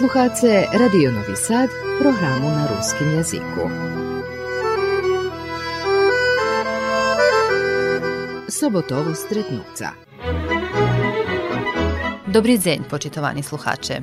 Slušate Radio Novi Sad, programu na ruskim jeziku. Sobotovo stretnuca. Dobry dzień, počitovani sluhače.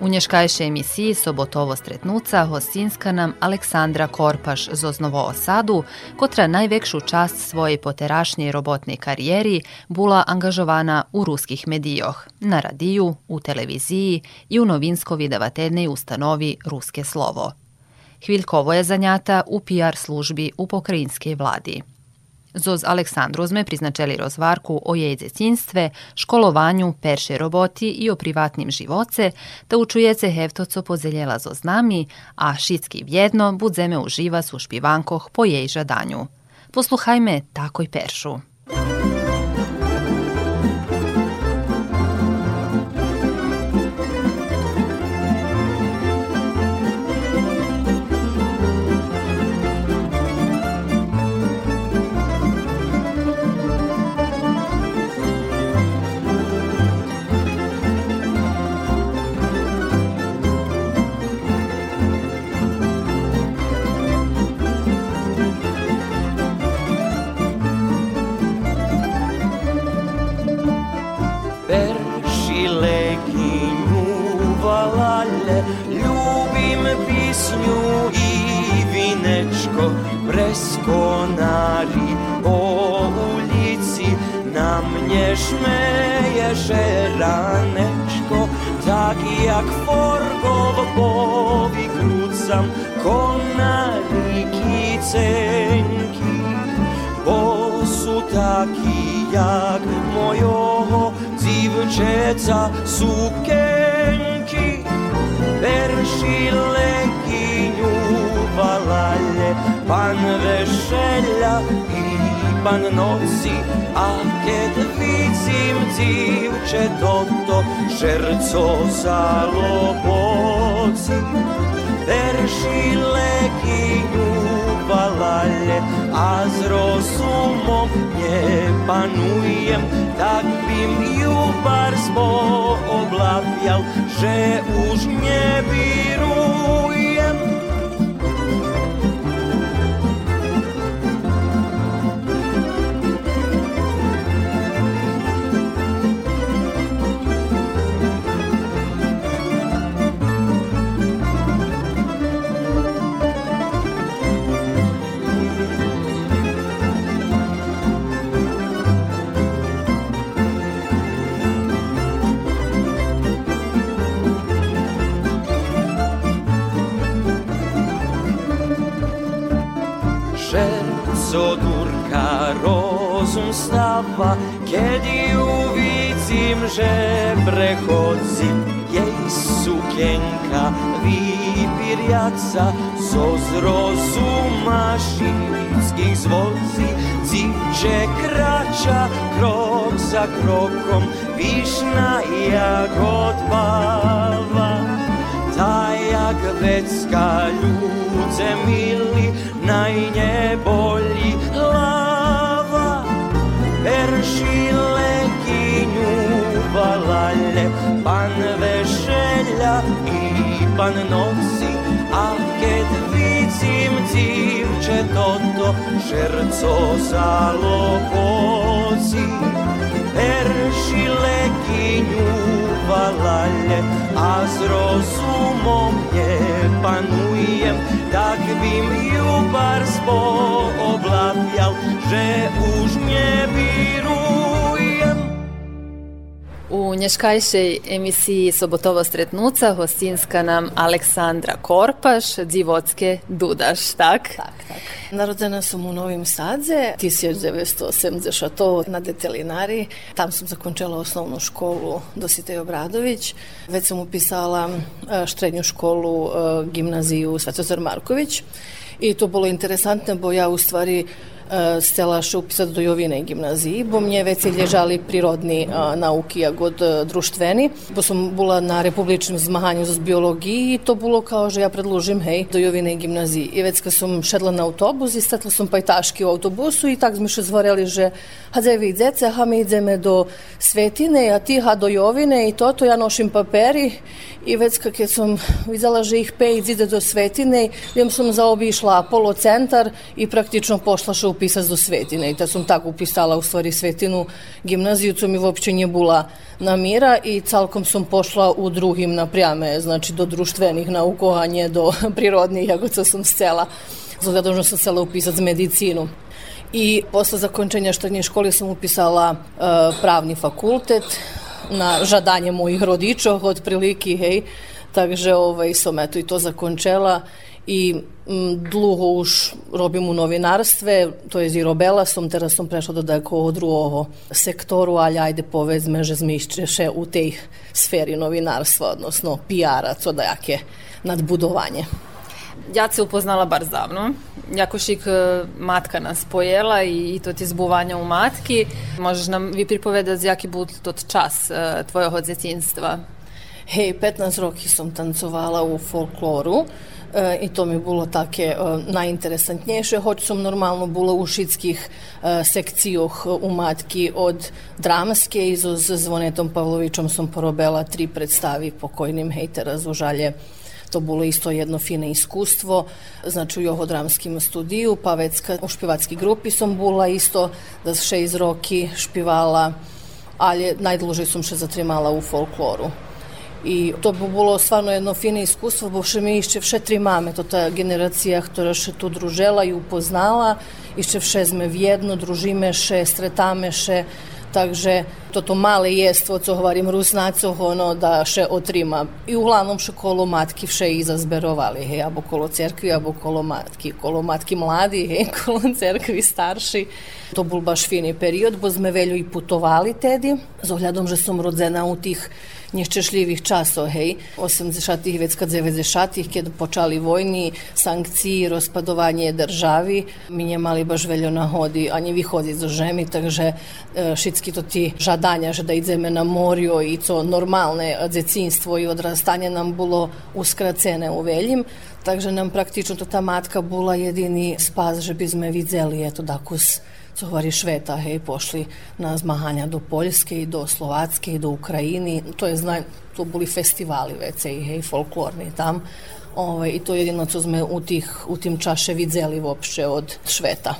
U nješkajšej emisiji Sobotovo stretnuca hostinska nam Aleksandra Korpaš z Oznovo Osadu, kotra najvekšu čast svojej poterašnjej robotnej karijeri bula angažovana u ruskih medijoh, na radiju, u televiziji i u novinsko-vidavateljnej ustanovi Ruske slovo. Hviljkovo je zanjata u PR službi u pokrajinskej vladi. Zoz Aleksandru sme priznačeli rozvarku o jej dzecinstve, školovanju, perše roboti i o privatnim živoce, da učujece hevtoco pozeljela zo znami, a šitski vjedno budzeme uživa su špivankoh po jej žadanju. Posluhajme takoj peršu. Konari po ulici na mnie szmeje raneczko tak jak forgowo powikrócam konari kicenki bo su taki jak mojoho dziewczęca sukienki Perši leginju valalle pan vescelja i pan noci a kad vidim divče toto šerco zaloboci Perši leginju valalle a z rozumom nie panujem. Tak bym ju bar spooblawiał że už nie wirujem rozum stava Kiedy uvidim, že prehodzi Jej sukienka vypirjaca So z rozuma šinskih zvozi Dziče krača krok za krokom Višna jagod bava Ta jak vecka ljudze mili Najnjebolji verši pan veselja i pan nosi, a kad vidim divče toto, šerco za lobozi, peršile kinju valalje, a s rozumom ne panujem, tak bim ljubar spoblavljal, že už ne biru U nješkajšej emisiji Sobotova stretnuca hostinska nam Aleksandra Korpaš, Divotske Dudaš, tak? Tak, tak. Narodzena sam u Novim Sadze 1980 na detelinari. Tam sam zakončila osnovnu školu Dositej Obradović. Već sam upisala e, štrednju školu e, gimnaziju Svetozar Marković. I to bilo interesantno, bo ja u stvari stela še upisati do Jovine gimnaziji, bo mne veci ležali prirodni nauki, a god društveni. Bo som bola na republičnom zmahanju z biologiji i to bilo kao že ja predložim, hej, do Jovine gimnaziji. I već kad sam šedla na autobus i stetla sam pajtaški u autobusu i tak smo še zvoreli, že hadze vi djece, ha mi ideme do Svetine, a ti ha do Jovine i to, to ja nošim paperi i već kad sam videla, že ih pejc ide do Svetine, idem sam zaobišla Apollo centar i praktično pošla še upisati do Svetine i da sam tako upisala u stvari Svetinu gimnaziju, co mi uopće nije bula namira i calkom sam pošla u drugim naprijame, znači do društvenih naukovanje, do prirodnih, ako co sam scela. Zato sam chcela upisati medicinu. I posle zakončenja štrednje škole sam upisala uh, pravni fakultet na žadanje mojih rodičov, otprilike, hej, takže ovaj, som eto i to zakončela i m, dlugo už robim u novinarstve, to je zirobela som, teraz som prešla do takého druhého sektoru, ali ajde povedzme, že zmišćeše u tej sferi novinarstva, odnosno PR-a, co da jaké nadbudovanje. Ja se upoznala bar zdavno. Jakošik e, matka nas pojela i to ti zbuvanja u matki. Možeš nam vi pripovedati jaki bud tot čas e, tvojeg djetinstva? Hej, 15 roki som tancovala u folkloru i to mi bilo také e, najinteresantnejšie, hoď som normálno bola u šitských e, sekcijoh u matki od dramske i so Zvonetom Pavlovičom som porobila tri predstavi pokojnim hej, teraz u žalje to bilo isto jedno fine iskustvo, znači u johodramskim studiju, pa već u špivatski grupi sam bula isto, da šest roki špivala, ali najdluže sam še zatrimala u folkloru. I to bi bilo stvarno jedno fine iskustvo, bo še mi išče vše tri mame, to ta generacija, ktorá še tu družela i upoznala, išče vše sme vjedno, družime še, stretame še, takže toto male jestvo, co hovorím rusnácoch, ono da še otrima. I uglavnom še kolo matky vše i zazberovali, hej, abo kolo cerkvi, abo kolo matky. Kolo matky mladi, hej, kolo cerkvi starši. To bol baš fini period, bo sme veľo i putovali tedi, z ohľadom, že som rodzena u tých nieszczęśliwych czasów, hej, 80-tych, već kad 90-tych, kiedy počali vojni, sankciji, rozpadovanje državi, mi nie mali baš veľo nahodi ani vychodiť zo žemi, takže všetky to ti žadania, že da ideme na morju i to normalne djecinstvo i odrastanje nam bilo uskracene u veljim, takže nam praktično to ta matka bula jedini spas, že bi sme videli, eto, dakus co hovorí Šveta, hej, pošli na zmahanja do Poljske i do Slovatske i do Ukrajini, to je zna, to boli festivali vecej, hej, folklorni tam. Ovaj, I to je jedino co sme u, tih, u tim čaše vidzeli uopšte od Šveta.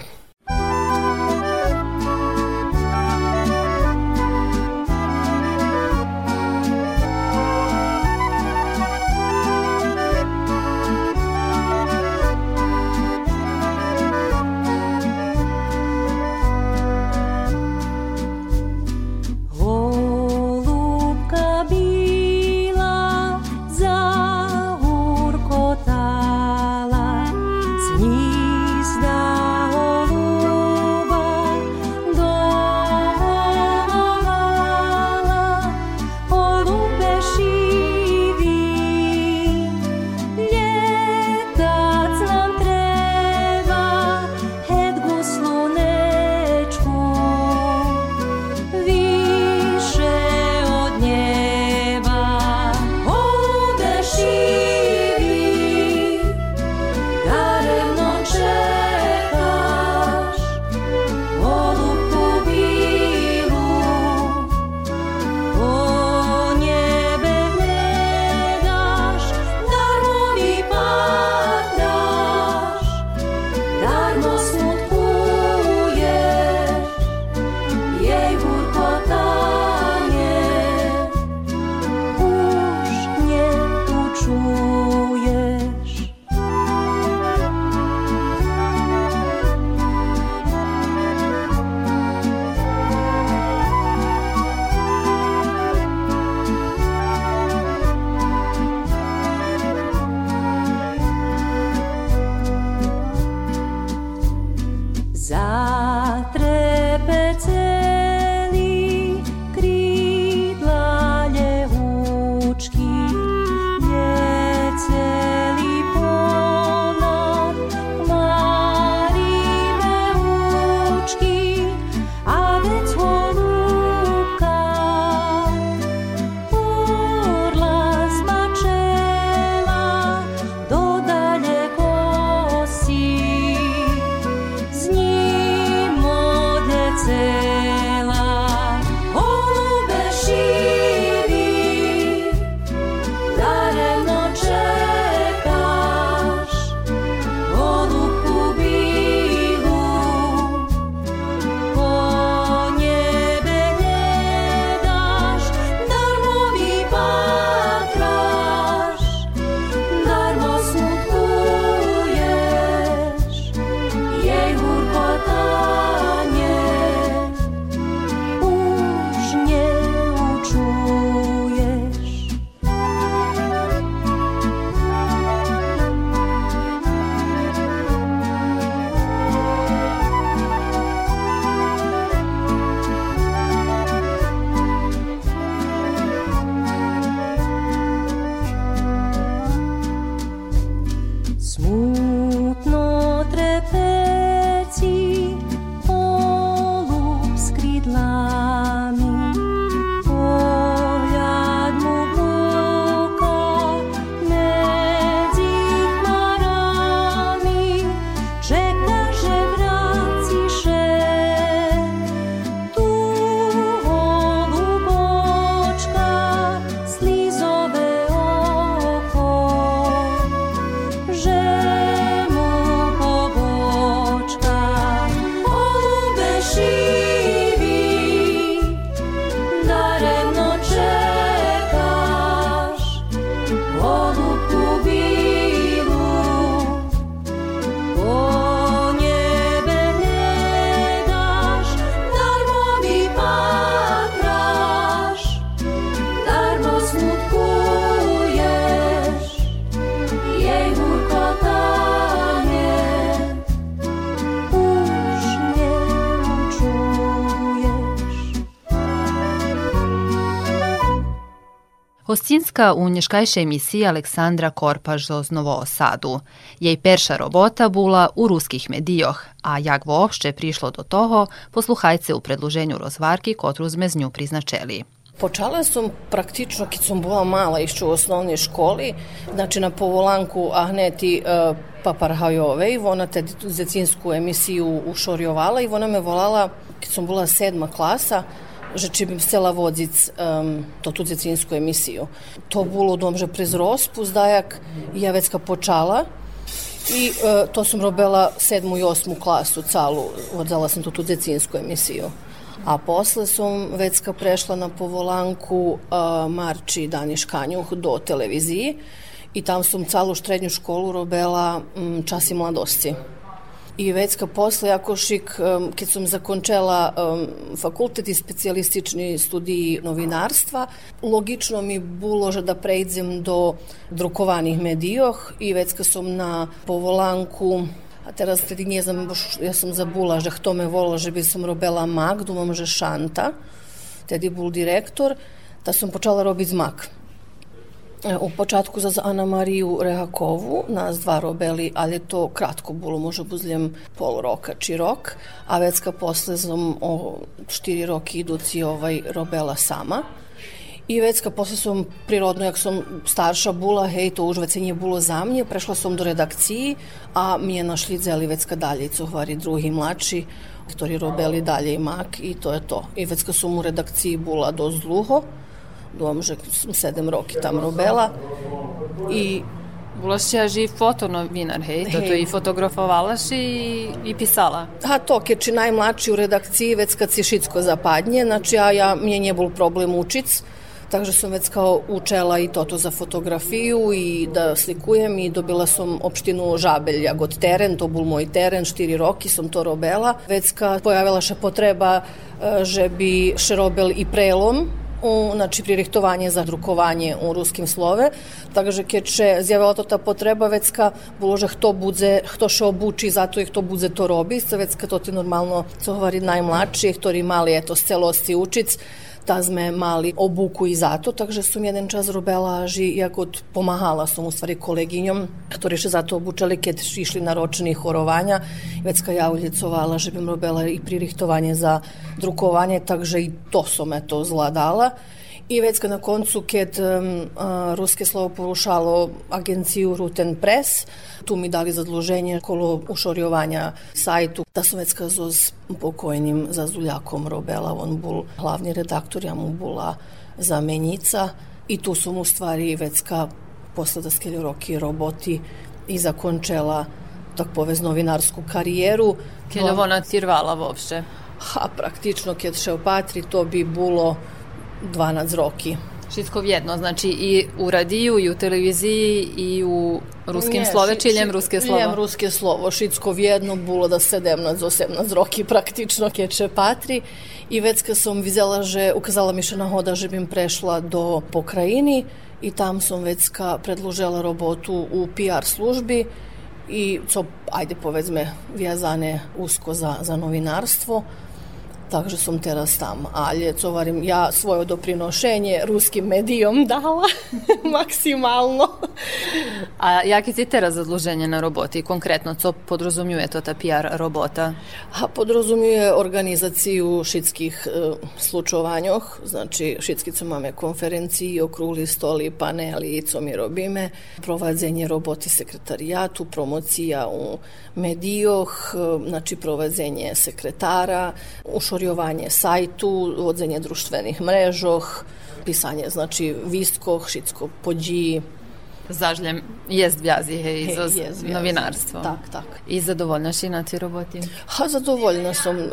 Hostinska u nješkajšej emisiji Aleksandra Korpaž z Novo Osadu. Jej perša robota bula u ruskih medijoh, a jak voopšte prišlo do toho, posluhajce u predluženju rozvarki kotru zmeznju priznačeli. Počala som praktično, kad sam bila mala, išću u osnovnoj školi, znači na povolanku Ahneti uh, Paparhajovej, ona te zecinsku emisiju ušorjovala i ona me volala, kad sam bila sedma klasa, že či bym chcela vodiť um, to tú decínsku emisiu. To bolo domže prez rozpuzdajak, ja vecka počala i uh, to sam robila sedmu i osmu klasu calu, vodzala sam tu tu decínsku emisiju. A posle sam vecka prešla na povolanku uh, Marči Daniš Kanjuh do televiziji i tam sam calu štrednju školu robila um, časi mladosci i vecka posle Jakošik, um, kad sam zakončela um, fakultet i specijalistični studiji novinarstva, logično mi bilo že da prejdem do drukovanih medijoh i vecka sam na povolanku a teraz tedy nie znam, ja sam zabula, že kto me volao, že by som robila Magdu, mam že Šanta, tedy bol direktor, da sam počala robiti zmak. U počatku za Ana Mariju Rehakovu nas dva robeli, ali to kratko bilo, može buzljem pol roka či rok, a vecka posle sam o štiri roki iduci ovaj robela sama. I vecka posle sam prirodno, jak sam starša bula, hej, to už vece nije bilo za mnje, prešla sam do redakciji, a mi je našli dzeli vecka dalje, co hvari drugi mlači, ktori robeli dalje i mak i to je to. I vecka sam u redakciji bula do zluho, dom, že sedem roky tam robila. I Bola si i fotonovinar, hej? Toto i fotografovala si i, i pisala? A to, keči najmlači u redakciji, već kad si šitsko zapadnje, znači ja, ja, mje nije bol problem učic, takže sam već kao učela i toto za fotografiju i da slikujem i dobila sam opštinu Žabelja god teren, to bol moj teren, štiri roki sam to robela. Već kad pojavila še potreba, e, že bi še robel i prelom, u, znači pririhtovanje za drukovanje u ruskim slove, takže keď še zjavila to ta potreba vecka, bolo, že kto budze, kto še obuči, zato i kto budze to robi, sa vecka to ti normalno, co hovari najmlačije, ktorí mali eto z celosti učic, ta sme mali obuku i zato, takže som jeden čas robila ži, jako pomahala som u stvari koleginjom, ktorí še zato obučali, keď išli na ročni horovanja, vecka ja uljecovala, že bim robila i pririhtovanje za drukovanje, takže i to som eto zladala. I već na koncu, kad um, ruske slovo porušalo agenciju Ruten Press, tu mi dali zadluženje kolo ušorjovanja sajtu, da sam već kazo s pokojnim Zazuljakom Robela, on bul glavni redaktor, ja mu bula zamenjica i tu sam u stvari već ka posle da skelju roki roboti i zakončela tak povez novinarsku karijeru. Kiedy ona tirvala uopšte? Ha, praktično, kad še opatri, to bi bilo 12 roki. Všetko jedno, znači i u radiju, i u televiziji, i u ruskim Nie, slove, či ljem ruske slovo? Ljem ruske slovo, všetko jedno, bilo da 17-18 roki praktično keče patri. I već kad sam videla, že ukazala mi še nahoda, že bim prešla do pokrajini i tam sam već predložila robotu u PR službi i co, ajde povedzme, vjazane usko za, za novinarstvo takže som teraz tam. Ale co varim, ja svoje doprinošenje ruskim medijom dala maksimalno. A jakie ti teraz zadluženje na roboti? Konkretno, co podrazumijuje to ta PR robota? A podrazumijuje organizaciju šitskih e, slučovanjoh, znači šitskice máme konferenciji, okrugli stoli, paneli, co mi robime, provadzenje roboti sekretarijatu, promocija u medijoh, e, znači provadzenje sekretara, ušo otvorjovanje sajtu, vodzenie društvenih mrežoh, pisanje znači vistkoh, šitsko pođi, Zažljem jest vjazi hej, hey, za novinarstvo. Tak, tak. I zadovoljna si na ti roboti? Ha, zadovoljna sam. E,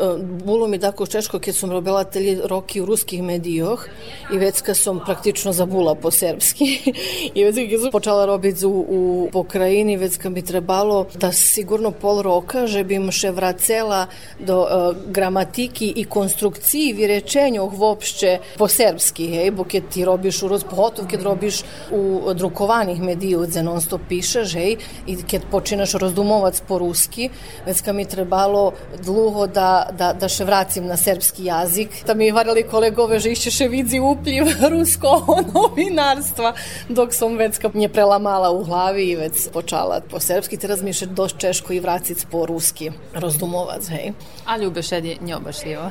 Bilo mi tako češko, kad sam robila te roki u ruskih medijoh i već kad sam praktično zabula po serbski i već kad sam počela robiti u, u pokrajini, već kad mi trebalo da sigurno pol roka, že bim še vracela do uh, gramatiki i konstrukciji vi rečenjoh vopšće po serbski, hej, bo kad ti robiš u Rus, pogotovo kad robiš u drukovanih mediju, gde non stop pišeš, hej, i kad počinaš rozdumovac po ruski, već kad mi trebalo dlugo da, da, da še vracim na serbski jazik, da mi varali kolegove, že išće še vidzi upljiv rusko novinarstva, dok sam već kad nje prelamala u glavi i već počala po serbski, teraz mi še doš češko i vracic po ruski rozdumovac, hej. A ljubeš edi njobašljivo.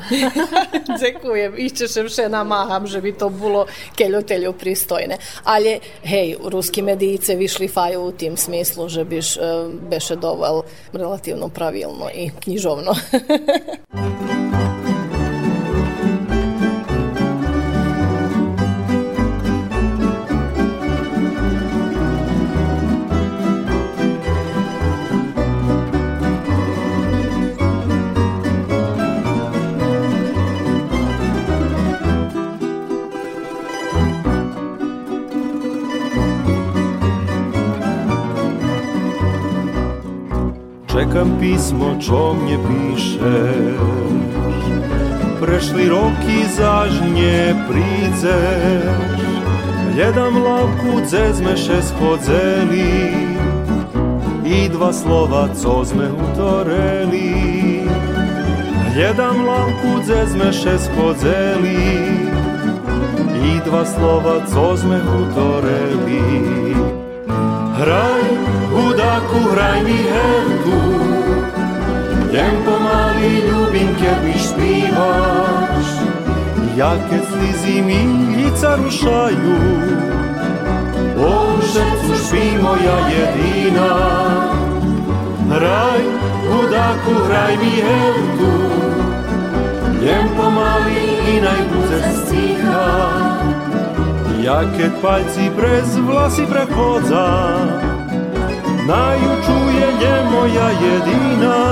Дзекуjem, išćešem še namaham, že bi to bilo keljotelju pristojne. Ali, hej, ruski medijice višli faju u tim smislu, že biš uh, beše doval relativno pravilno i knjižovno. Čekam pismo, čo mnie pišeš Prešli roky, zaž nie prídzeš jedam lavku, dzezme šest chodzeni I dva slova, co sme utoreli. Gledam lavku, dzezme šest chodzeni I dva slova, co sme utoreli. Hraj, hudáku, hraj mi herku Jem pomaly ľubím, keď mi špívaš Ja keď slzy mi lica rušajú O srdcu špí moja jedina. Hraj, hudáku, hraj mi herku Jem pomaly i najbudze stíchať ja keď palci prez vlasy prechodza, najúčuje je moja jediná.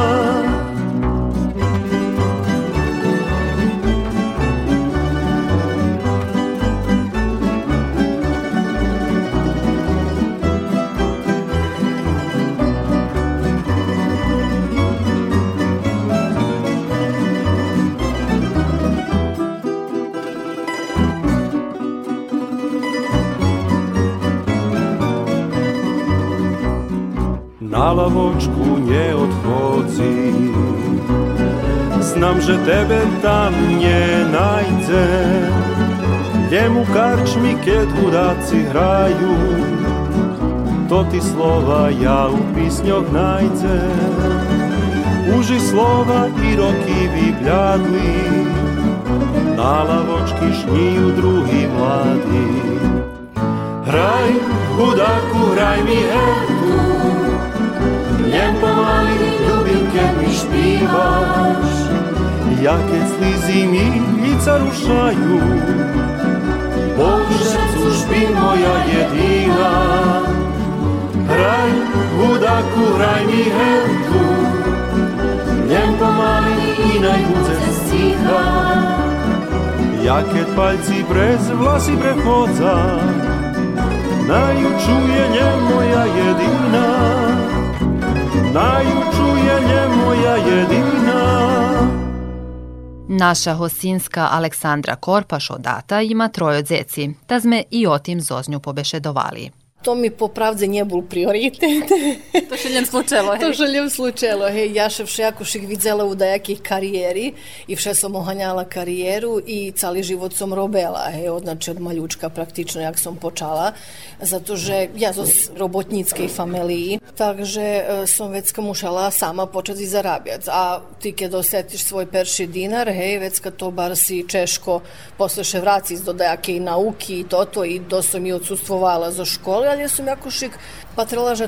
na lavočku neodchodzi. Znam, że tebe tam nie najdę, gdje mu karčmi kje buraci hraju, to ti slova ja u pisnjog najdzem. Uži slova i rokivi bljadli, na lavočki šniju drugi mladý, Hraj, budaku, hraj mi herku, ľubím, keď mi špívaš, ja keď slízy mi lica po srdcu špí moja jediná. Hraj, hudáku, hraj mi herku, jem pomaly i najhúce stícha. Ja keď palci brez vlasy prechodza, najúčuje nie moja jediná. Najúčuje nie moja jediná. Naša hosinska Aleksandra Korpaš od data ima trojo dzeci, ta sme i o tim zoznju pobešedovali. To mi popravdзе не бул приоритет. Тоа ше лем случело, хеј? Тоа ше лем случело, хеј. Ја ше вшејакоших видзела у дајаких каријери и вше сам огањала каријеру и цали живот сам робела, хеј, одначи од малючка практично јак сам почала, затоа же јас од работницкеј фамилии, также сам вецка мушала сама почати зарабјац, а ти ке досетиш свој перши динар, хеј, вецка то бар си чешко, после ше враци до дајаке и науки и тото и досам и отсутствувала за школи, ali som jako šik pa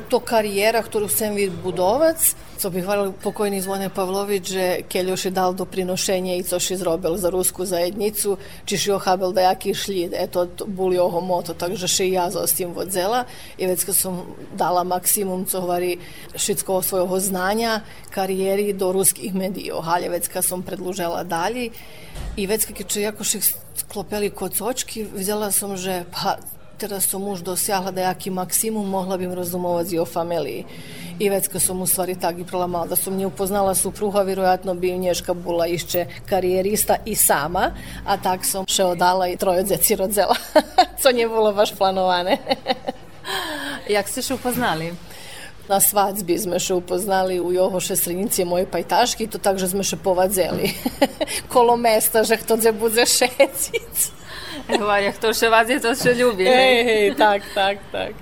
to karijera, ktorú chcem byť budovať. Co by hvalil pokojný Zvone Pavlovič, že keď još je dal doprinošenje i co še zrobil za rusku zajednicu, čiš jo habel da jaki šli, eto, boli oho moto, takže še i ja za s tim vodzela i već kad sam dala maksimum, co hvari šitsko svojho znanja, karijeri do ruskih medijov, halje već kad sam predlužela dalje i već kad je jako še sklopeli kod sočki, vidjela sam, že pa teraz som už dosiahla nejaký maksimum, mohla bym rozumovať o familiji. I već kad som u stvari tak i prolamala da som nje upoznala supruha, vjerojatno bi nješka bula išće karijerista i sama, a tak som še odala i troje djeci rodzela. Co nje bilo baš planovane. Jak ste še upoznali? Na svadbi sme še upoznali u jeho šestrinjici moje pajtaški, to tak, že sme še povadzeli. Kolo mesta, že kto dze budze šecic. Evo, jak to vás je, to še ľubí. Hej, hej, tak, tak, tak.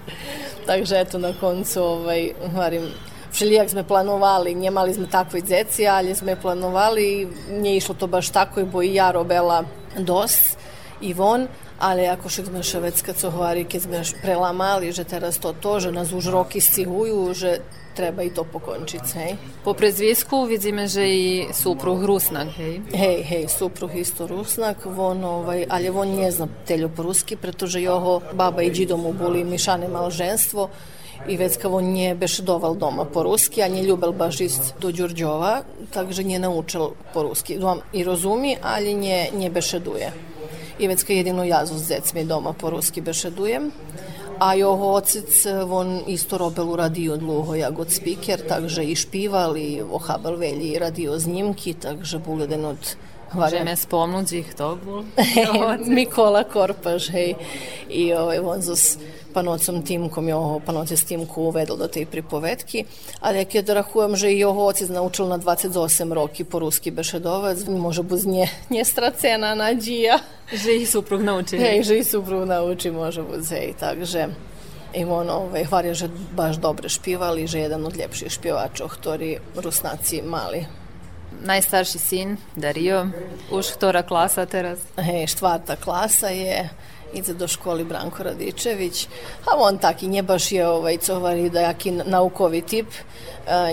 Takže eto na koncu, ovaj, hvarim, všelijak sme planovali, nemali sme takve djeci, ali sme planovali, nije išlo to baš tako, bo i ja robela dos i von, ali ako še sme še već kad hvari, kad sme prelamali, že teraz to to, že nas už roky stihuju, že treba i to pokončiť, hej. Po prezvisku vidíme, že i supruh Rusnak, hej? Hej, hej, supruh isto Rusnak, on, ovaj, ali on ne zna telju po-ruski, pretože jeho baba i džido mu boli mišane malženstvo i već kao on nje bešedoval doma po-ruski, a nje ljubel baš ist do Đurđova, takže nje naučil po-ruski. I rozumi, ali nje, nje bešeduje. Kao jedino ja s decmi doma po-ruski bešedujem. A jeho otec, on isto robil u radio dlouho jako speaker, takže i špival i ohabal velji radio znimki, takže bol jeden od Môžeme spomnúť ich to bol? Mikola Korpaš, hej. I ovaj, on zos panocom Timkom jeho panoce s Timku uvedol do tej pripovetky. Ale keď rachujem, že i jeho otec naučil na 28 roky po-rusky bešedovec, može bud nje, nestracena nadžija. Že ih suprug nauči. Hej, že ih suprug nauči, može bud, hej. Takže i on ovaj, hvario, že baš dobre špivali, že jedan od ljepših špjevačov, ktorý Rusnaci mali najstarší syn, Dario, už ktorá klasa teraz? Hej, štvrtá klasa je, ide do školy Branko Radičević, a on taki nje baš je ovaj, co hovari da jaki naukovi tip,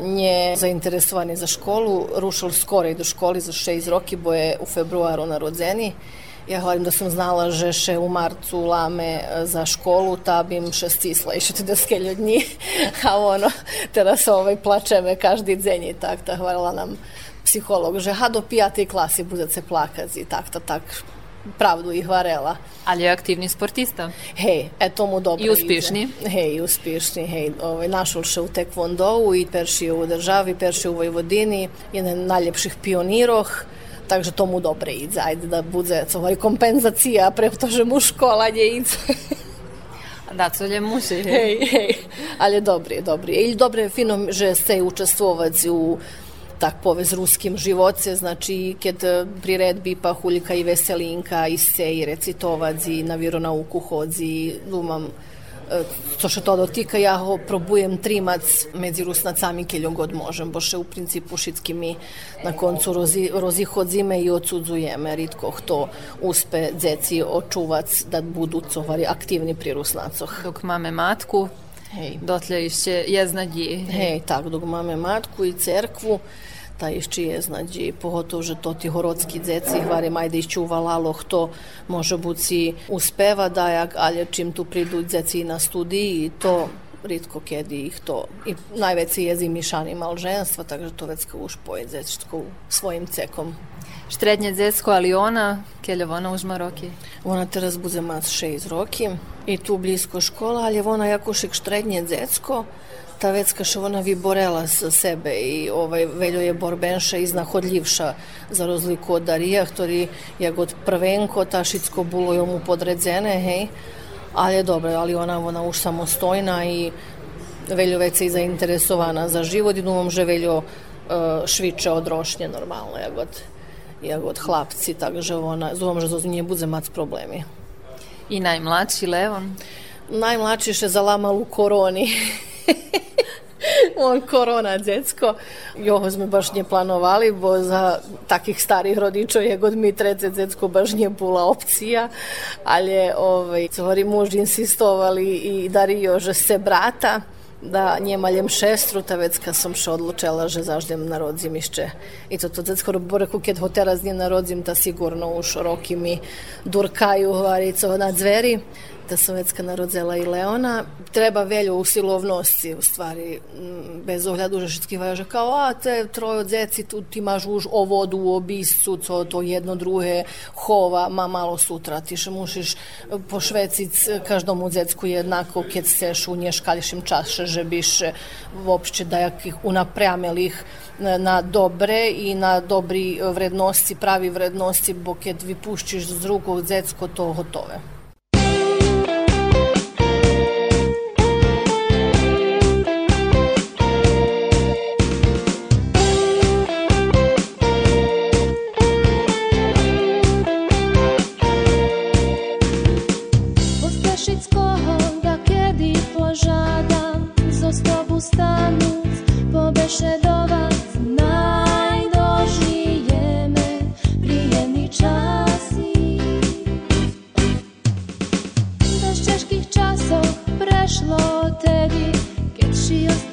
nje zainteresovani za školu, rušil skoro i do školi za šest roki, bo je u februaru narodzeni. Ja hovorim da sam znala, že še u marcu lame za školu, ta bim še stisla i še ti da skelju dni, a ono, teraz ovaj, plačeme každi dzenj i tak, ta hvala nam psiholog, že ha do pijatej klasi bude se plakati, tak to tak pravdu ih varela. Ali je aktivni sportista. Hej, e tomu dobro I uspješni. Ide. Hej, i uspješni, hej. Ovaj, našol še u tekvondovu i perši u državi, perši u Vojvodini, jedan najljepših pioniroh, takže tomu dobre ide. Ajde da bude ovaj, kompenzacija, pretože mu škola nje ide. Da, co lje musi. Hej, hej. Ali dobri, dobri. I dobro je fino, že ste učestvovati u tak povez ruskim živoce, znači kad e, priredbi pa Huljka i Veselinka i se i recitovaci na vjeronauku hodzi, dumam e, to što to dotika, ja ho probujem trimac medzi rusnacami keľo god možem, bo še u principu šitski mi na koncu rozi, rozihodzime i odsudzujeme, ritko kto uspe dzeci očuvac da budu covari aktivni pri rusnacoh. Dok máme matku, Hej. dotle ešte je znadí. Hej, tak, dok máme matku i cerkvu, ta išči je, znači, pogotovo, že to ti horodski dzeci, hvarim, ajde iščuvalalo, kto može buci uspeva dajak, ali čim tu pridu dzeci na studiji i to ritko kedy ich to i najveći jezi mišani malženstva, takže to već už poje svojim cekom. Štrednje dzecko, ali ona, keľo ona už má roky? Ona teraz bude mať 6 roky i tu blisko škola, ali ona jako šik štrednje dzecko, ta vecka što ona vyborela sa sebe i ovaj veljo je borbenša i znahodljivša za rozliku od Darija, ktorý jak od prvenko tašicko bulo jomu podredzene, hej, ali je dobro, ali ona, ona už samostojna i veljo već i zainteresovana za život i dumam, že veljo uh, šviče od rošnje normalno, jak od, jak od hlapci, takže ona, zumam, že nje bude mać problemi. I najmladši Levon? Najmladši še zalamal u koroni. on korona dziecko. Joho sme baš nje planovali, bo za takih starih rodičov je god mi trece dziecko baš nje bula opcija, ali ovaj, cvari muž insistovali i dario, že se brata, da njemaljem šestru, ta već kad sam še odlučila, že zaždem narodzim išće. I to to dziecko reku, kad ho teraz nie narodzim, ta sigurno už roki mi durkaju varico na dzveri sam vecka narodzela i Leona. Treba velju u silovnosti, u stvari, bez že všetky važe kao, a te trojo dzeci, tu ti maš už o vodu u obiscu, to, to jedno druge hova, ma malo sutra, ti še mušiš pošvecic každomu dzecku jednako, keď seš u nješkališim čaše, že biš uopšte da jakih unaprjamelih na dobre i na dobri vrednosti, pravi vrednosti, bo kad vi puščiš z drugog dzecko, to gotove. zawsze do Was czas i we ciężkich czasach tedy, kiedy się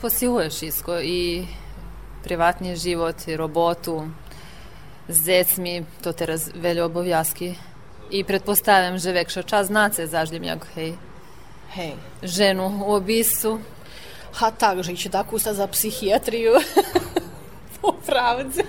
Jak posiluješ Isko i privatni život i robotu z dzecmi, to teraz veľa obowiązki. I pretpostavljam, že vekša čas znace zažljem jak hej, Hej. ženu u obisu. Ha tak, že će tako ustati za psihijatriju. po pravdi.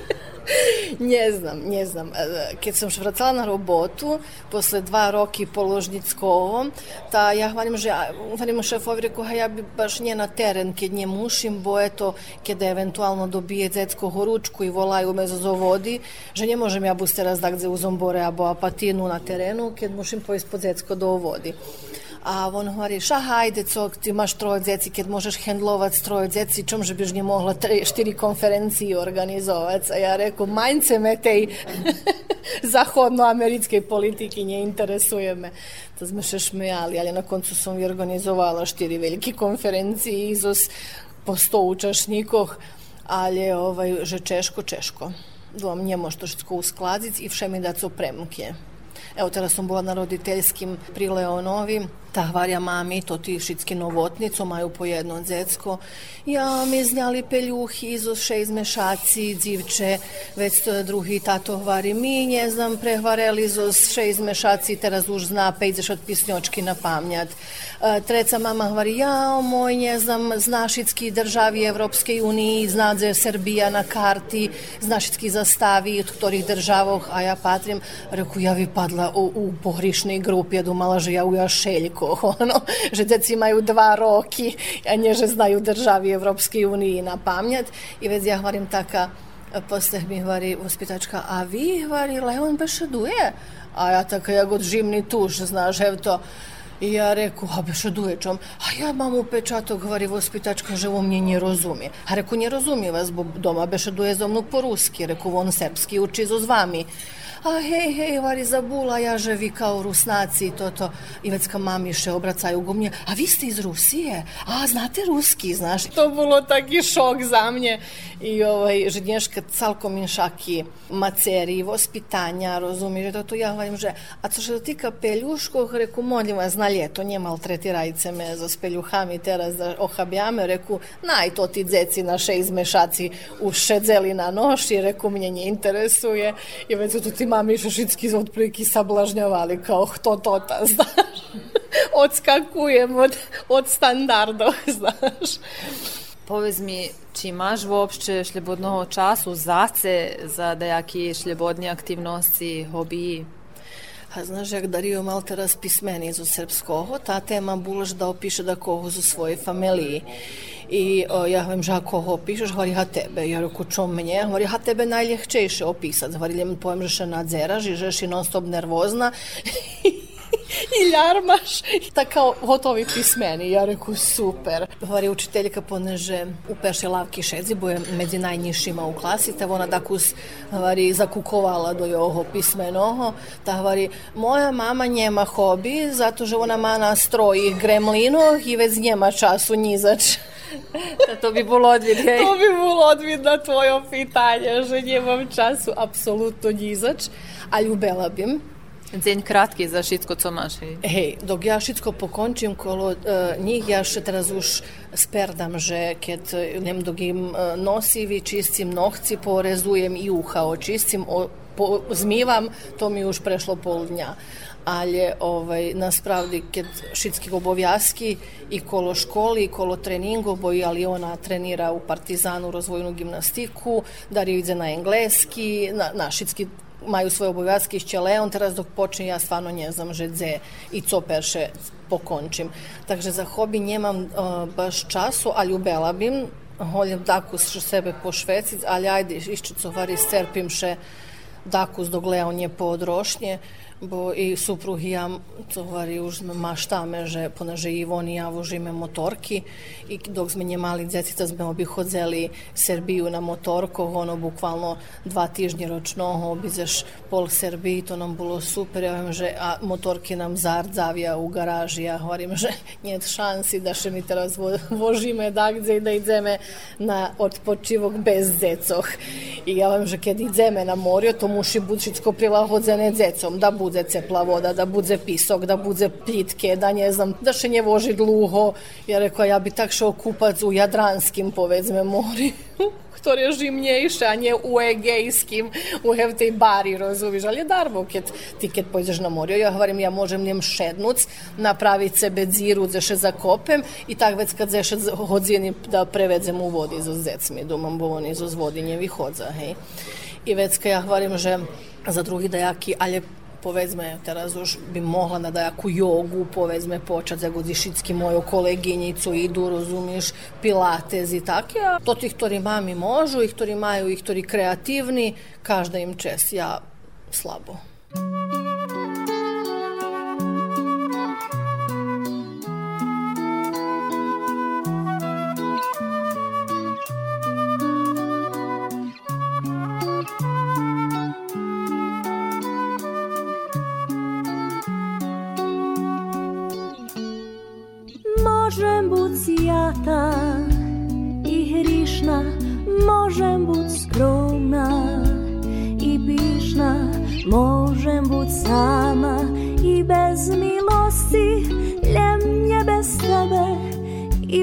Ne znam, ne znam. E, Kad sam še vracala na robotu, posle dva roki položnickovo, ta ja hvalim, že hvalim šefovi rekao, ja bi baš nje na teren, kad nje mušim, bo eto, kada eventualno dobije dzecko horučku i volaju me zazovodi, že ne možem ja buste razdak gde uzom bore abo apatinu na terenu, kad mušim po ispod dzecko do vodi. A on govori, ša hajde, cok, ti imaš troje djeci, kad možeš hendlovat s troje djeci, čom že biš nje mogla tri, štiri organizovat. A ja reku, manjce tej zahodnoameričke politike nje. To sme še šmijali, ali na koncu sam i organizovala štiri velike konferencije po sto učašnikov, ali ovaj, že češko, češko. Dom nje može to všetko uskladiť i vše mi dať so premke. Evo, teraz som bola na roditeľským pri Leonovi Tahvarja mami, to ti šitski novotnico, maju po jedno dzecko. Ja mi znali peljuh, izoše iz mešaci, dzivče, već to je drugi tato hvari. Mi nje znam prehvareli izoše iz mešaci, teraz už zna, pa ideš od pisnjočki na pamnjat. E, treca mama hvari, ja moj nje znam, zna šitski državi Evropske unije, zna je Srbija na karti, zna šitski zastavi, od ktorih državoh, a ja patrim. Reku, ja vi padla u, u pohrišni grup, ja domala že ja u ja. Jašeljko, ono, že deci imaju dva roki, a nje, že znaju državi Evropske uniji na pamnjat. I već ja hvarim taka, posle mi hvari uspitačka, a vi hvari, Leon bešeduje? A ja taka, ja god žimni tuš, znaš, ev to, I ja reku, a beše duječom, a ja mam upečatok, hvari vospitačka, že on mnie nie rozumie. A reku, nie rozumie vas, bo doma beše duje za mnou po ruski. Reku, on sepski uči zo z vami a hej, hej, vari zabula, ja že vi kao rusnaci i to, to. I već ka mamiše obracaju go mnje, a vi ste iz Rusije? A, znate ruski, znaš? To bilo taki šok za mnje. I ovaj, že dneška calkom inšaki maceri, vospitanja, razumiješ, to, to ja hvalim, že, a co što tika peljuškog, reku, molim vas, na ljeto, nje maltretirajce me za speljuhami teraz da ohabjame, reku, naj to ti dzeci naše izmešaci u šedzeli na noš i reku, mnje nje interesuje i već tu ti mami Šušicki otprilike sablažnjavali kao to to ta, znaš. Odskakujem od, od standardov, znaš. Powiedz mi, czy masz uopšte šljebodного času zace za dejaki šljebodni aktivnosti, hobiji? A znaš, jak Dario mal teraz pismeni zo srpskoho, ta tema bulaš da opiše da koho zo svoje familiji. I o, ja hovorim, že ako ho opíšeš, hovorí, ha tebe. Ja reku, čo mne? Hovorí, ha tebe najljehčejše opisať. Hovorí, len poviem, že nadzeraš i že si non stop nervozna. i ljarmaš. Така готови писмени. Ja reku super. Говори учителjka понеже упеше лавки шедзи, бо е меđu najnižšima u klasi, та вона такус говори закуковала до його писменого. Та говори, моя мама njema hobi, zato že ona ma na stroji gremlino i već njema času nizač. to bi було odvidje. To bi bilo odvid na tvoje pitanje, že njemam času apsolutno nizač, a ljubela bim. Дзень кратки за шицко co masz. Hej, dok ja šitsko pokončim kolo uh, njih, ja še teraz už sperdam, že keď nem dogim uh, nosivi, čistim nohci, porezujem i uha, očistim, o, po, zmivam, to mi už prešlo pol Dňa. Але ovaj, насправді, кед шитски обов'язки і коло школи, і коло тренінгу, бо і Аліона тренира у партизану розвойну гімнастику, Дар'я йде на английski, na, na šitski majú svoje obowiązki ešte Leon, teraz dok počne ja stvarno ne znam že i co perše pokončim. Takže za hobi nemam uh, baš času, a ljubela bim, holjam dakus še sebe pošvecic, ali ajde, išću co vari strpim še dakus dok Leon je po odrošnje, bo i supruh i ja to vari už maštame, že poneže i on i ja vožime motorki i dok sme nje mali djecica sme obihodzeli Srbiju na motorko, ono bukvalno dva tižnje ročno obizeš pol Srbiji, to nam bilo super, ja vem, že a motorki nam zardzavija u garaži, ja hovorim, že njet šansi da še mi teraz vo, vožime dagdje i da ideme na odpočivok bez dzecoh. I ja vem, že kad ideme na morje, to muši bučitsko prilahodzene dzecom, da bude cepla voda, da bude pisok, da bude plitke, da ne znam, da še nje voži dluho. Ja rekao, ja bi tak šao kupac u Jadranskim, povedzme, mori. ktoré žimnejšie a nie u egejskim, u hev tej bari, rozumiš, ali je darmo, keď ti keď pojdeš na morje, ja hovorim, ja môžem njem šednuc, napraviti sebe dziru, zeše zakopem i tak već kad zeše hodzijeni da prevedzem u vodi za zecmi, domam bo oni zo zvodi nje vyhodza, hej. I već kad ja hovorim, že za drugi dajaki, ali povedzme, teraz už by mohla na dajakú jogu, povedzme, počať za godišicki moju koleginicu, idu, rozumieš, pilates i tako. A to tih, ktorí mami možu, i ktorí majú, i ktorí kreativni, každa im čes, ja slabo.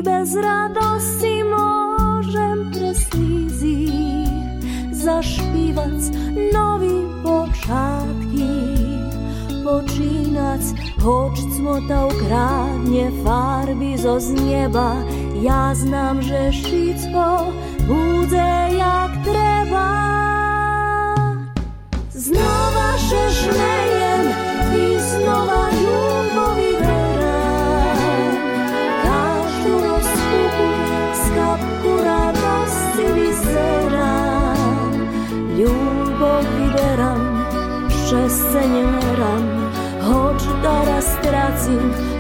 Bez radosti možem preslizi zašpivac novi poczatki počinac Hoć cmota ukradnie farbi zo z nieba Ja znam, że wszystko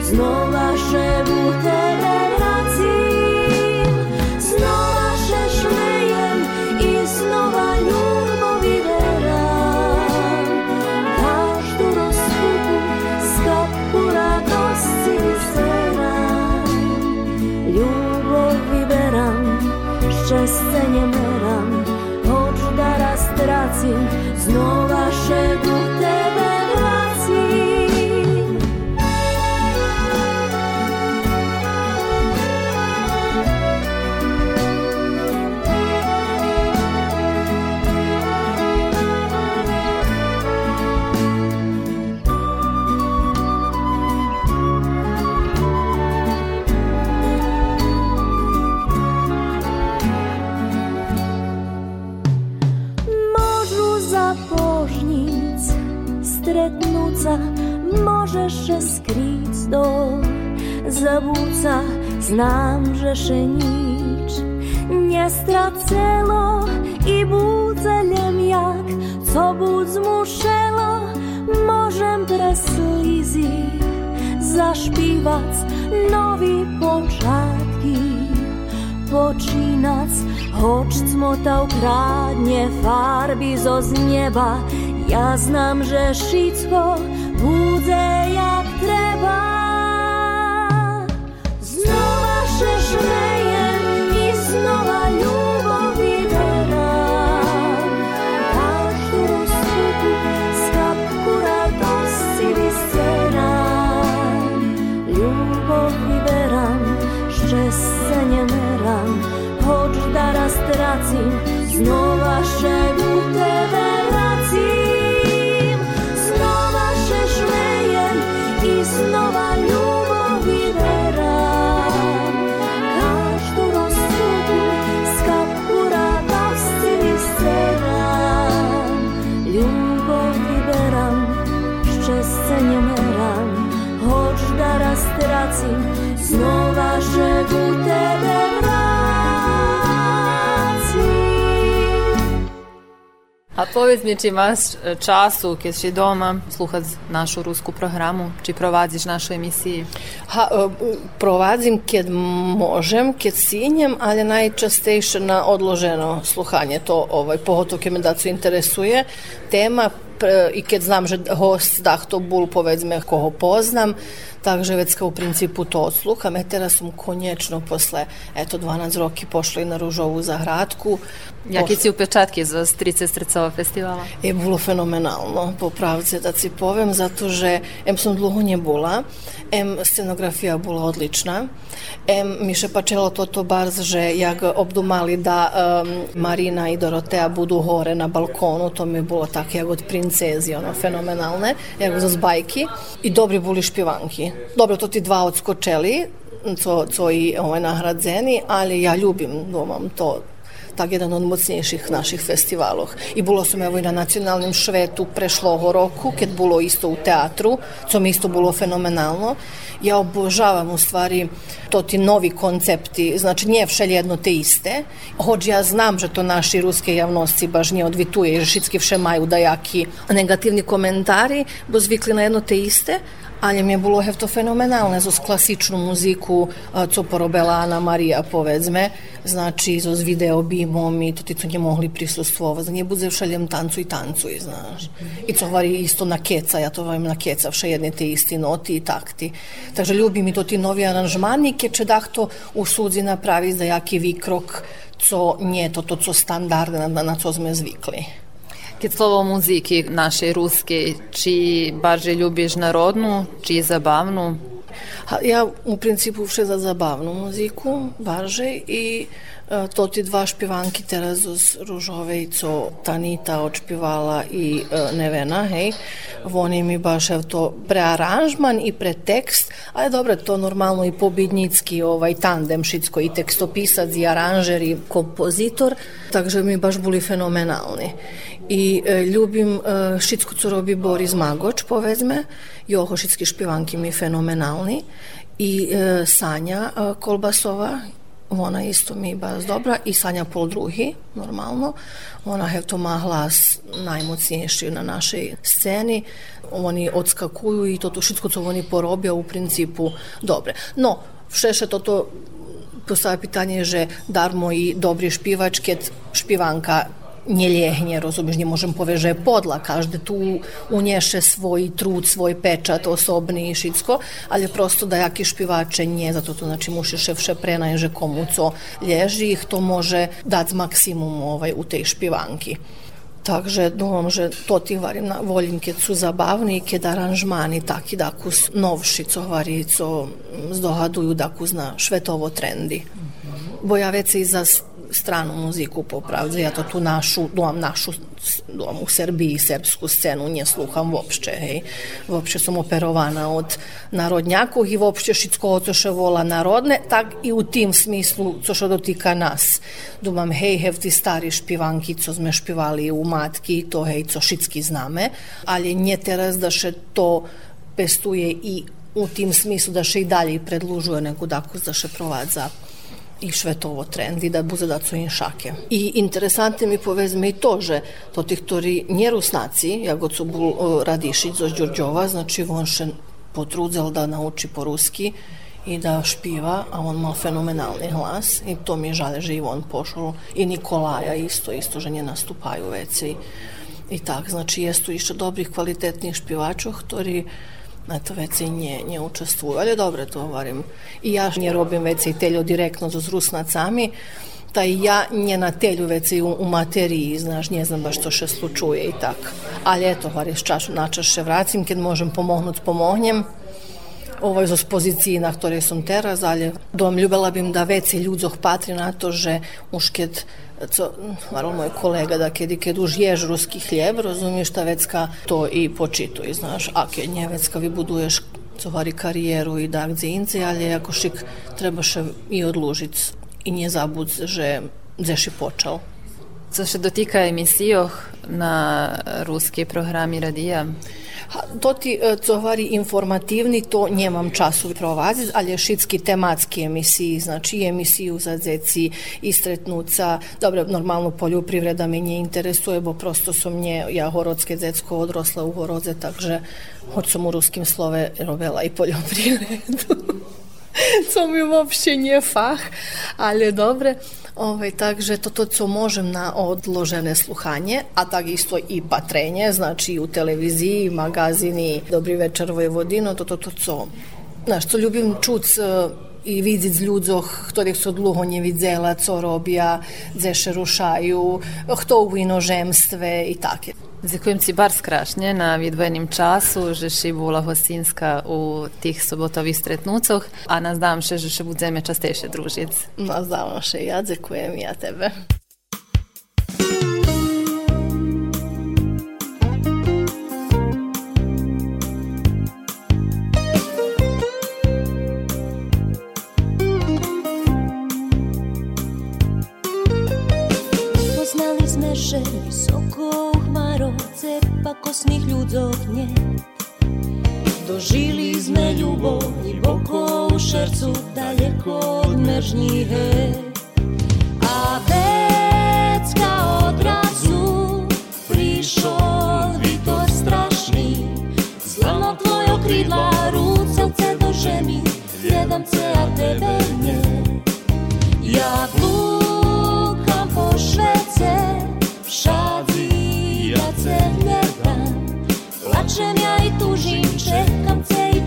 znova się zabójca Znam, nic nie stracelo I budzeljem jak co budz muszelo Możem preslizi zašpivac novi počatki počinac Hoć cmota ukradnie farbi zo z nieba. Ja znam, że wszystko budzę powiedz mi, czy masz e, czasu, kiedy si doma, słuchać našu rusku programu, czy prowadzisz našu emisiju? Ha, e, provadzim kjed možem, kjed sinjem, ali najčastejše na odloženo sluhanje. To ovaj, pogotovo kje me dacu interesuje. Tema i kad znam, že host da to bul povedzme koho poznam, takže već kao u principu to odsluham. E teraz sam konječno posle eto 12 roki pošla i na Ružovu zahradku. Jakie si upečatki za 30 srcova festivala? Je bilo fenomenalno, po pravce da ci povem, zato že em sam dlugo nje bula, em scenografija bula odlična, em mi še pačelo to to barz, že jak obdumali da um, Marina i Dorotea budu hore na balkonu, to mi je bilo tak jak od princezi, ono, fenomenalne, jak za zbajki, i dobri buli špivanki. Dobro, to ti dva odskočeli, co, co i ovaj, nahradzeni, ali ja ljubim domam to tak jedan od mocnejših naših festivalov. I bilo sam evo i na nacionalnim švetu prešlogo roku, kad bilo isto u teatru, co mi isto bilo fenomenalno. Ja obožavam u stvari to ti novi koncepti, znači nije všelj jedno te iste. Hoć ja znam, že to naši ruske javnosti baš nije odvituje, jer všetky vše majú dajaki negativni komentari, bo zvikli na jedno te iste, ali mi je bilo hevto fenomenalne zo klasičnu muziku, co porobila Ana Marija povedzme, znači zo s video bimom i to ti co nje mogli prisustvovati, za nje budze všeljem tancuj, tancuj, znaš. I co vari isto na keca, ja to varim na keca, vše jedne te isti noti i takti. Takže ljubim i to ti novi aranžmani, ke če dah to u sudzi napravi za jaki vikrok, co nje to, to co standardne, na, na co sme zvikli. Keď slovo muziki našej ruskej, či bardziej lubisz narodnu, či zabavnu? Ja u principu vše za zabavnu muziku, barže i e, to ti dva špivanki teraz z Ružovejco Tanita odšpivala i e, Nevena, hej. Oni mi baš ev to prearanžman i pretekst, ali dobro, to normalno i pobidnicki ovaj tandem šitsko i tekstopisac i aranžer i kompozitor, takže mi baš boli fenomenalni. I e, ljubim e, šitsku co robi Boris Magoč, povezme, Joho šitski špivanki mi fenomenalni i e, Sanja Kolbasova, ona isto mi baš dobra i Sanja Pol drugi, normalno. Ona je to ma glas najmocnejši na našej sceni. Oni odskakuju i to šitsko co oni porobia u principu dobre. No, všeše toto postavlja pitanje, že darmo i dobri špivač, špivanka nie môžem povedať, že je podla, každý tu unieše svoj trud, svoj pečat osobný i šitsko, ali prosto da jaki špivače nie, zato to znači mušiš vše prenaj, že komu co lježi, ih to može dati maksimum ovaj, u tej špivanki. Takže думам, že varim na volim, keď sú zabavni, keď aranžmani taki da kus novši, co hvari, co zdohaduju da kus na švetovo trendi. Bo ja veci za stranu muziku popravdze, ja to tu našu, dom našu dom u Srbiji, srpsku scenu nje sluham uopšte, hej. Uopšte sam operovana od narodnjakov i uopšte šitsko ocoše vola narodne, tak i u tim smislu, co što dotika nas. Dumam, hej, hev ti stari špivanki, co sme špivali u matki, to hej, co šitski zname, ali nje teraz da še to pestuje i u tim smislu da še i dalje predlužuje nego da da še provadza i švetovo trendi da bude da su im šake. I interesantne mi povezme i to, že to tih tori nje rusnaci, jako su bul Radišić zo Đurđova, znači on še potrudzel da nauči po ruski i da špiva, a on mal fenomenalni glas i to mi žale, že i on pošao i Nikolaja isto, isto, že nje nastupaju veci i tak, znači jestu išto dobrih kvalitetnih špivačov, ktorí eto, veci nie, nie učestvujú. Ale dobre to hovorím. I ja nie robím veci teľo direktno so rusnacami, ta i ja nje na telju veci u, u materiji, znaš, nje znam baš to še slučuje i tak. Ali eto, var još čašu načaše vracim, kad možem pomognut, pomognjem. Ovo je z poziciji na ktorej som teraz, ali dom ljubela bim da veci ľudzoch patri na to, že co, naravno moj kolega da kedi kad už ješ ruski hljeb, razumiješ ta vecka to i počituje, znaš, a kad nje vecka vi buduješ covari karijeru i tak dzinci, ali ako šik trebaše i odlužic i nje zabud, že zeši počal. Co se dotika emisijoh na ruski programi radija? To ti covari e, informativni, to njemam času provaziti, ali je šitski tematski emisiji, znači emisiju za dzeci, istretnuca, dobro, normalno poljoprivreda me nje interesuje, bo prosto sam nje, ja horodske dzecko odrosla u Horodze, takže hoć sam u ruskim slove robila i poljoprivredu. co mi uopšte nie fach, ale dobre. Ovaj, takže toto, co možem na odložene sluhanje, a tak isto i patrenje, znači u televiziji, magazini, Dobri večer Vojvodino, toto, to, co, znaš, co ljubim čuc i vidieť z ľudzoch, ktorých sú dlho nevidela, co robia, dzeše rušaju, kto u inožemstve i také. Ďakujem ti bar skrašne na vydvojenim času, že ši bola hostinska u tých sobotových stretnúcoch a nazdám še, že še budeme častejšie družiť. Nazdám še, ja ďakujem ja tebe. opasnih ljudovnje Dožili sme ljubov i boko u šercu Daleko od mežnjihe A vecka od razu Prišol vitor strašni Zlamo tvojo krila Rucevce do žemi Gledam se, a tebe nje Ja glup Plačem ja i tužim, čekam ce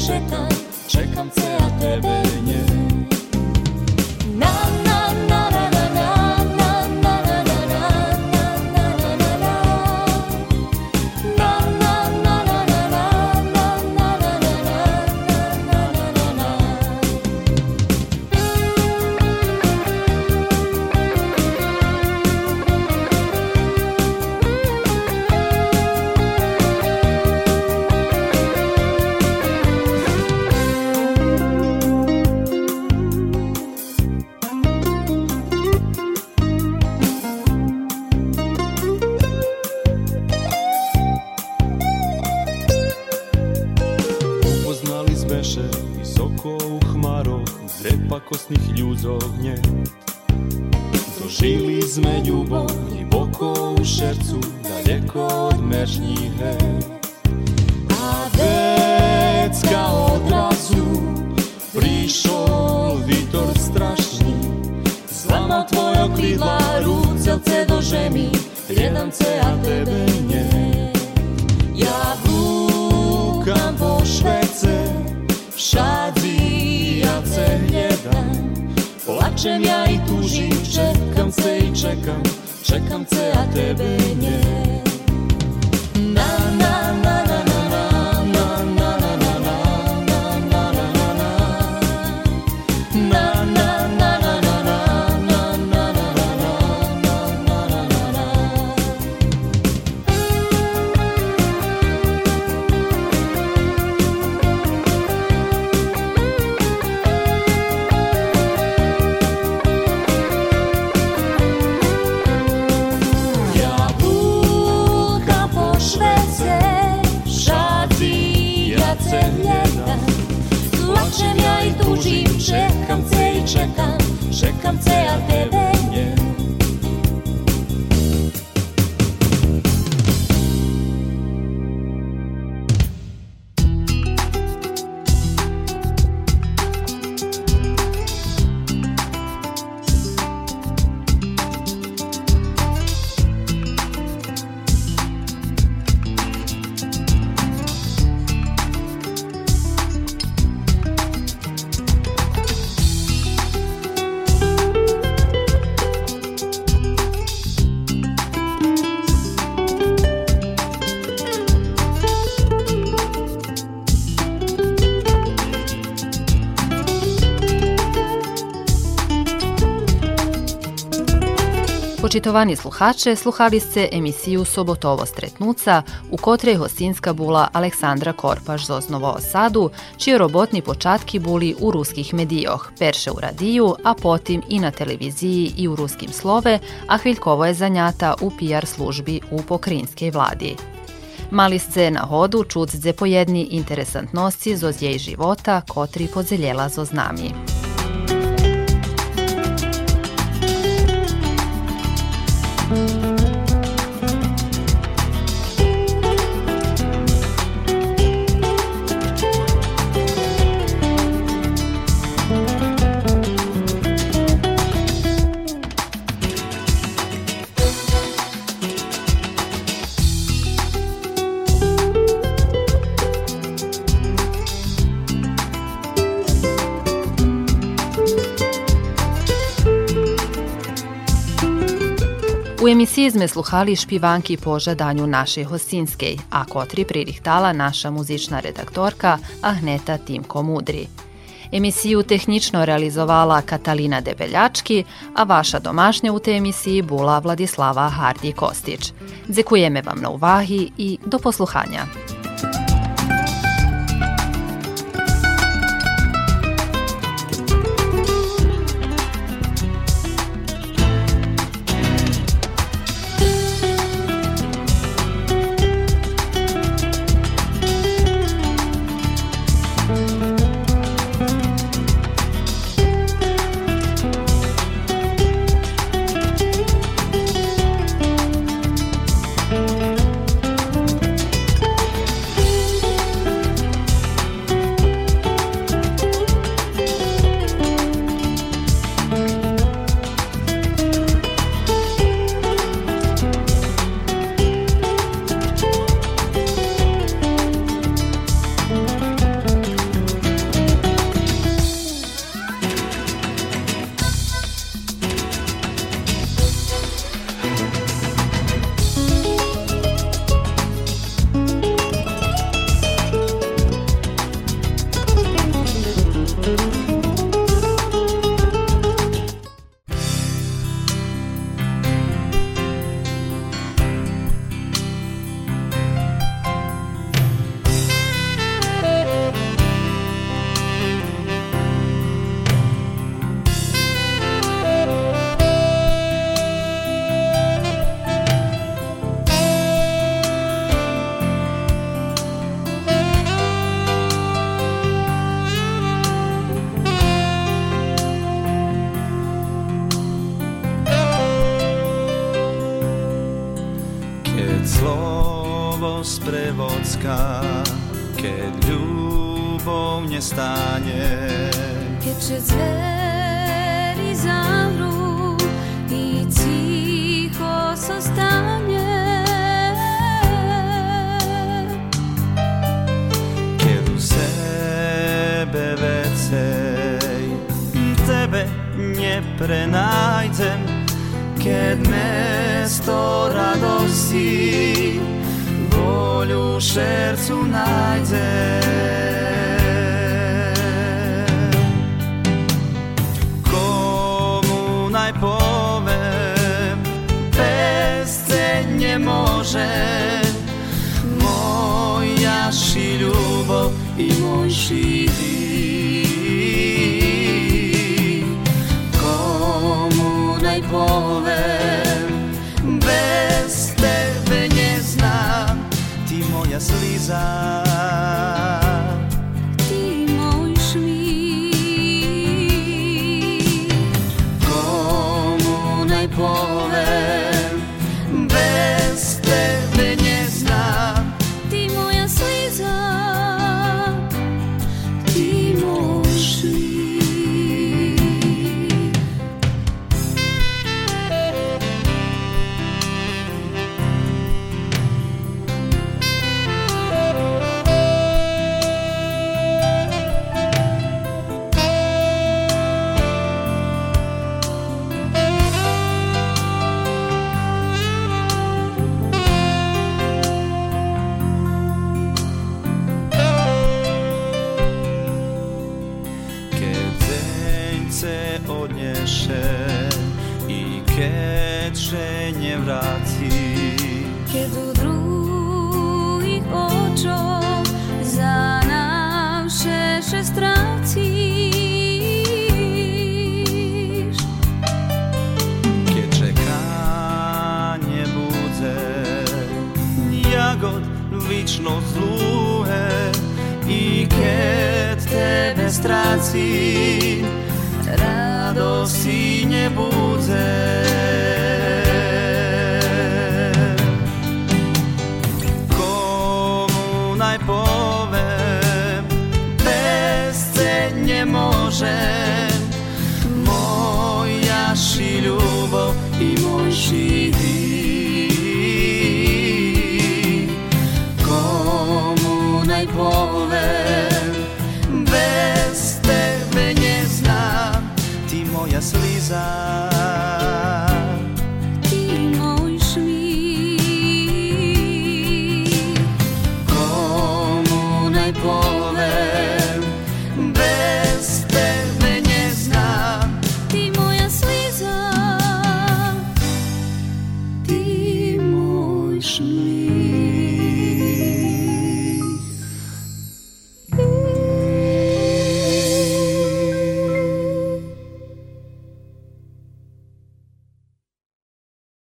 Počitovani sluhače, sluhali ste emisiju Sobotovo stretnuca, u kotrej hostinska bula Aleksandra Korpaš z Novo Osadu, čiji robotni počatki buli u ruskih medijoh, perše u radiju, a potim i na televiziji i u ruskim slove, a Hviljkovo je zanjata u PR službi u pokrinjskej vladi. Mali ste na hodu čucdze po jedni interesantnosti zoz jej života, kotri podzeljela zoz nami. U emisiji sme sluhali špivanki po žadanju naše Hosinskej, a kotri pririhtala naša muzična redaktorka Ahneta Timko Mudri. Emisiju tehnično realizovala Katalina Debeljački, a vaša domašnja u te emisiji bula Vladislava Hardi Kostić. Zekujeme vam na uvahi i do posluhanja.